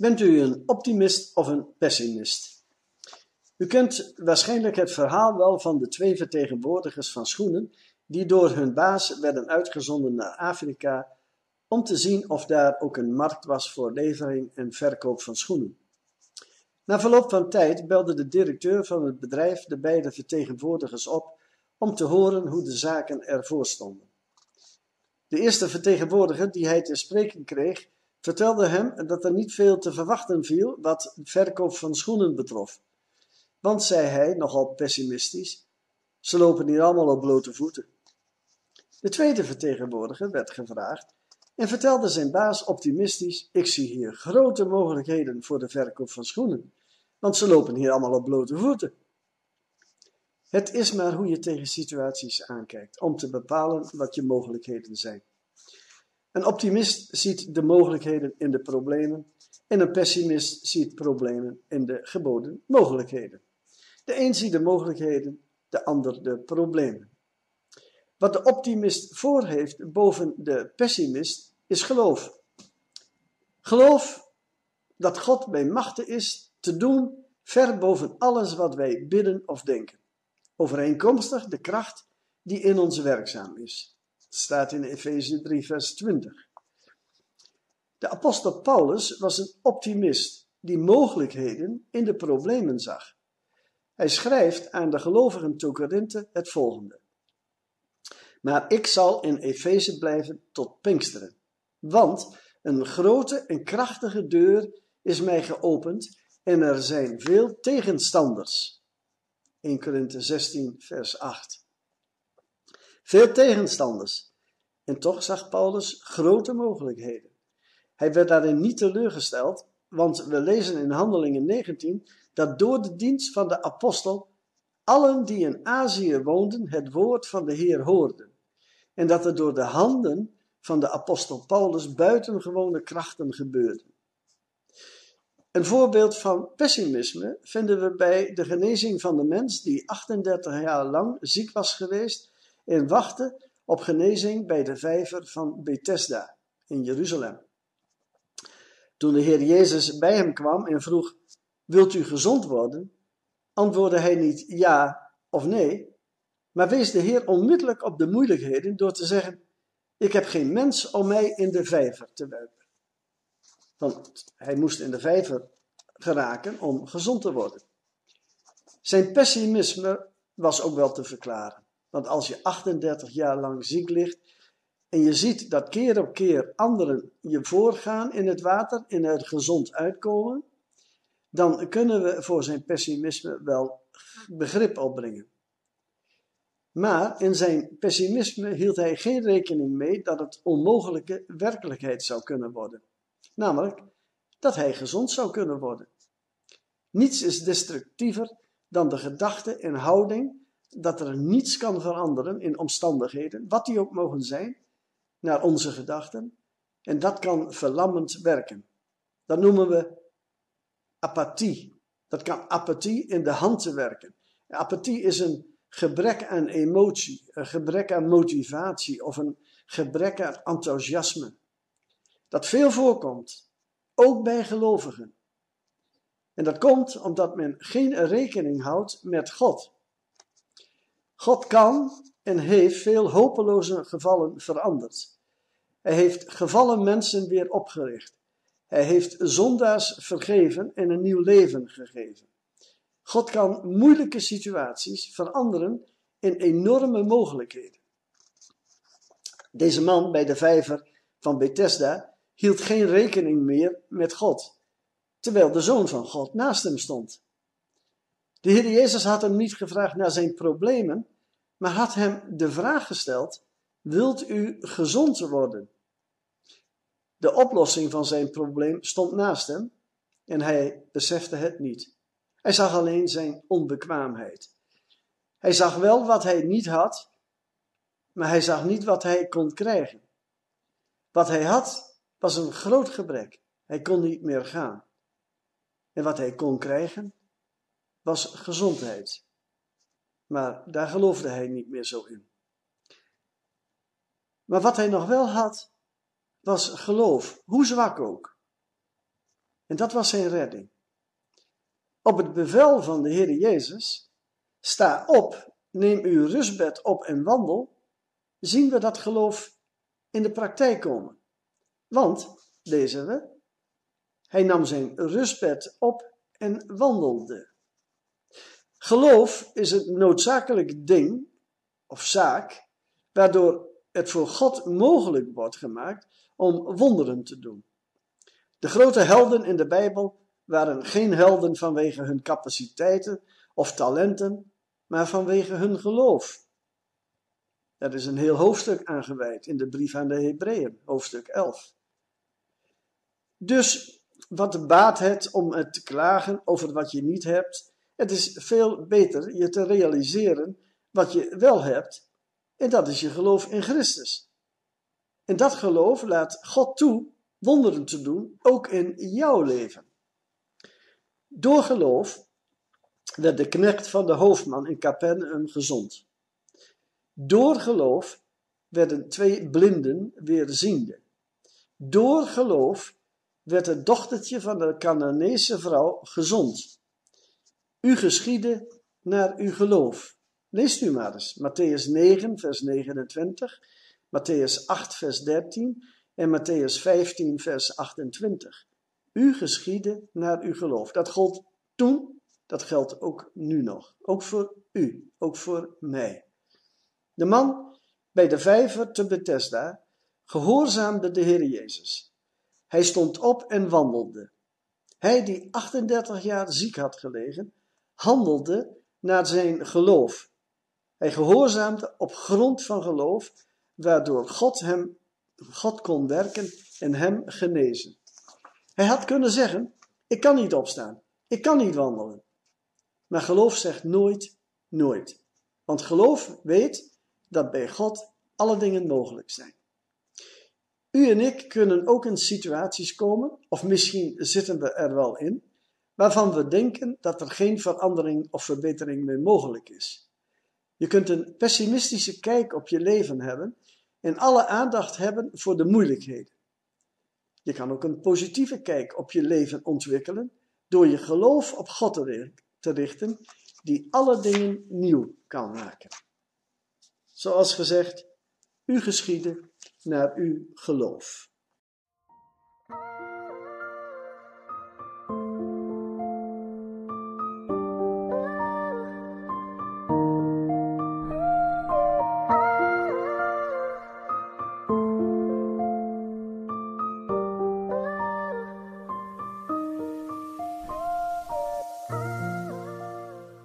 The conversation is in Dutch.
Bent u een optimist of een pessimist? U kent waarschijnlijk het verhaal wel van de twee vertegenwoordigers van schoenen die door hun baas werden uitgezonden naar Afrika om te zien of daar ook een markt was voor levering en verkoop van schoenen. Na verloop van tijd belde de directeur van het bedrijf de beide vertegenwoordigers op om te horen hoe de zaken ervoor stonden. De eerste vertegenwoordiger die hij te spreken kreeg, vertelde hem dat er niet veel te verwachten viel wat verkoop van schoenen betrof. Want, zei hij, nogal pessimistisch, ze lopen hier allemaal op blote voeten. De tweede vertegenwoordiger werd gevraagd en vertelde zijn baas optimistisch: Ik zie hier grote mogelijkheden voor de verkoop van schoenen, want ze lopen hier allemaal op blote voeten. Het is maar hoe je tegen situaties aankijkt om te bepalen wat je mogelijkheden zijn. Een optimist ziet de mogelijkheden in de problemen en een pessimist ziet problemen in de geboden mogelijkheden. De een ziet de mogelijkheden, de ander de problemen. Wat de optimist voor heeft boven de pessimist is geloof. Geloof dat God bij machten is te doen ver boven alles wat wij bidden of denken. Overeenkomstig de kracht die in ons werkzaam is. Staat in Efeze 3, vers 20. De apostel Paulus was een optimist die mogelijkheden in de problemen zag. Hij schrijft aan de gelovigen te Korinthe het volgende. Maar ik zal in Efeze blijven tot Pinksteren. Want een grote en krachtige deur is mij geopend en er zijn veel tegenstanders. 1 Korinthe 16, vers 8. Veel tegenstanders. En toch zag Paulus grote mogelijkheden. Hij werd daarin niet teleurgesteld, want we lezen in Handelingen 19 dat door de dienst van de apostel allen die in Azië woonden het woord van de Heer hoorden. En dat er door de handen van de apostel Paulus buitengewone krachten gebeurden. Een voorbeeld van pessimisme vinden we bij de genezing van de mens die 38 jaar lang ziek was geweest en wachtte op genezing bij de vijver van Bethesda in Jeruzalem. Toen de Heer Jezus bij hem kwam en vroeg: Wilt u gezond worden? antwoordde hij niet ja of nee, maar wees de Heer onmiddellijk op de moeilijkheden door te zeggen: Ik heb geen mens om mij in de vijver te werpen. Want hij moest in de vijver geraken om gezond te worden. Zijn pessimisme was ook wel te verklaren. Want als je 38 jaar lang ziek ligt en je ziet dat keer op keer anderen je voorgaan in het water en er gezond uitkomen, dan kunnen we voor zijn pessimisme wel begrip opbrengen. Maar in zijn pessimisme hield hij geen rekening mee dat het onmogelijke werkelijkheid zou kunnen worden. Namelijk dat hij gezond zou kunnen worden. Niets is destructiever dan de gedachte en houding dat er niets kan veranderen in omstandigheden, wat die ook mogen zijn, naar onze gedachten. En dat kan verlammend werken. Dat noemen we apathie. Dat kan apathie in de hand werken. Apathie is een gebrek aan emotie, een gebrek aan motivatie of een gebrek aan enthousiasme. Dat veel voorkomt, ook bij gelovigen. En dat komt omdat men geen rekening houdt met God. God kan en heeft veel hopeloze gevallen veranderd. Hij heeft gevallen mensen weer opgericht. Hij heeft zondaars vergeven en een nieuw leven gegeven. God kan moeilijke situaties veranderen in enorme mogelijkheden. Deze man bij de vijver van Bethesda hield geen rekening meer met God, terwijl de zoon van God naast hem stond. De Heer Jezus had hem niet gevraagd naar zijn problemen, maar had hem de vraag gesteld: Wilt u gezond worden? De oplossing van zijn probleem stond naast hem en hij besefte het niet. Hij zag alleen zijn onbekwaamheid. Hij zag wel wat hij niet had, maar hij zag niet wat hij kon krijgen. Wat hij had was een groot gebrek. Hij kon niet meer gaan. En wat hij kon krijgen was gezondheid. Maar daar geloofde hij niet meer zo in. Maar wat hij nog wel had, was geloof, hoe zwak ook. En dat was zijn redding. Op het bevel van de Heer Jezus, sta op, neem uw rustbed op en wandel, zien we dat geloof in de praktijk komen. Want, lezen we, hij nam zijn rustbed op en wandelde. Geloof is een noodzakelijk ding of zaak waardoor het voor God mogelijk wordt gemaakt om wonderen te doen. De grote helden in de Bijbel waren geen helden vanwege hun capaciteiten of talenten, maar vanwege hun geloof. Er is een heel hoofdstuk aangeweid in de brief aan de Hebreeën, hoofdstuk 11. Dus wat baat het om het te klagen over wat je niet hebt? Het is veel beter je te realiseren wat je wel hebt, en dat is je geloof in Christus. En dat geloof laat God toe wonderen te doen, ook in jouw leven. Door geloof werd de knecht van de hoofdman in Capernaum gezond. Door geloof werden twee blinden weer ziende. Door geloof werd het dochtertje van de Canaanese vrouw gezond. U geschiedde naar uw geloof. Leest u maar eens. Matthäus 9, vers 29, Matthäus 8, vers 13 en Matthäus 15, vers 28. U geschiedde naar uw geloof. Dat gold toen, dat geldt ook nu nog. Ook voor u, ook voor mij. De man bij de vijver te Bethesda gehoorzaamde de Heer Jezus. Hij stond op en wandelde. Hij die 38 jaar ziek had gelegen, handelde naar zijn geloof. Hij gehoorzaamde op grond van geloof, waardoor God hem God kon werken en hem genezen. Hij had kunnen zeggen: Ik kan niet opstaan, ik kan niet wandelen. Maar geloof zegt nooit, nooit. Want geloof weet dat bij God alle dingen mogelijk zijn. U en ik kunnen ook in situaties komen, of misschien zitten we er wel in, waarvan we denken dat er geen verandering of verbetering meer mogelijk is. Je kunt een pessimistische kijk op je leven hebben en alle aandacht hebben voor de moeilijkheden. Je kan ook een positieve kijk op je leven ontwikkelen door je geloof op God te richten, die alle dingen nieuw kan maken. Zoals gezegd, u geschieden naar uw geloof.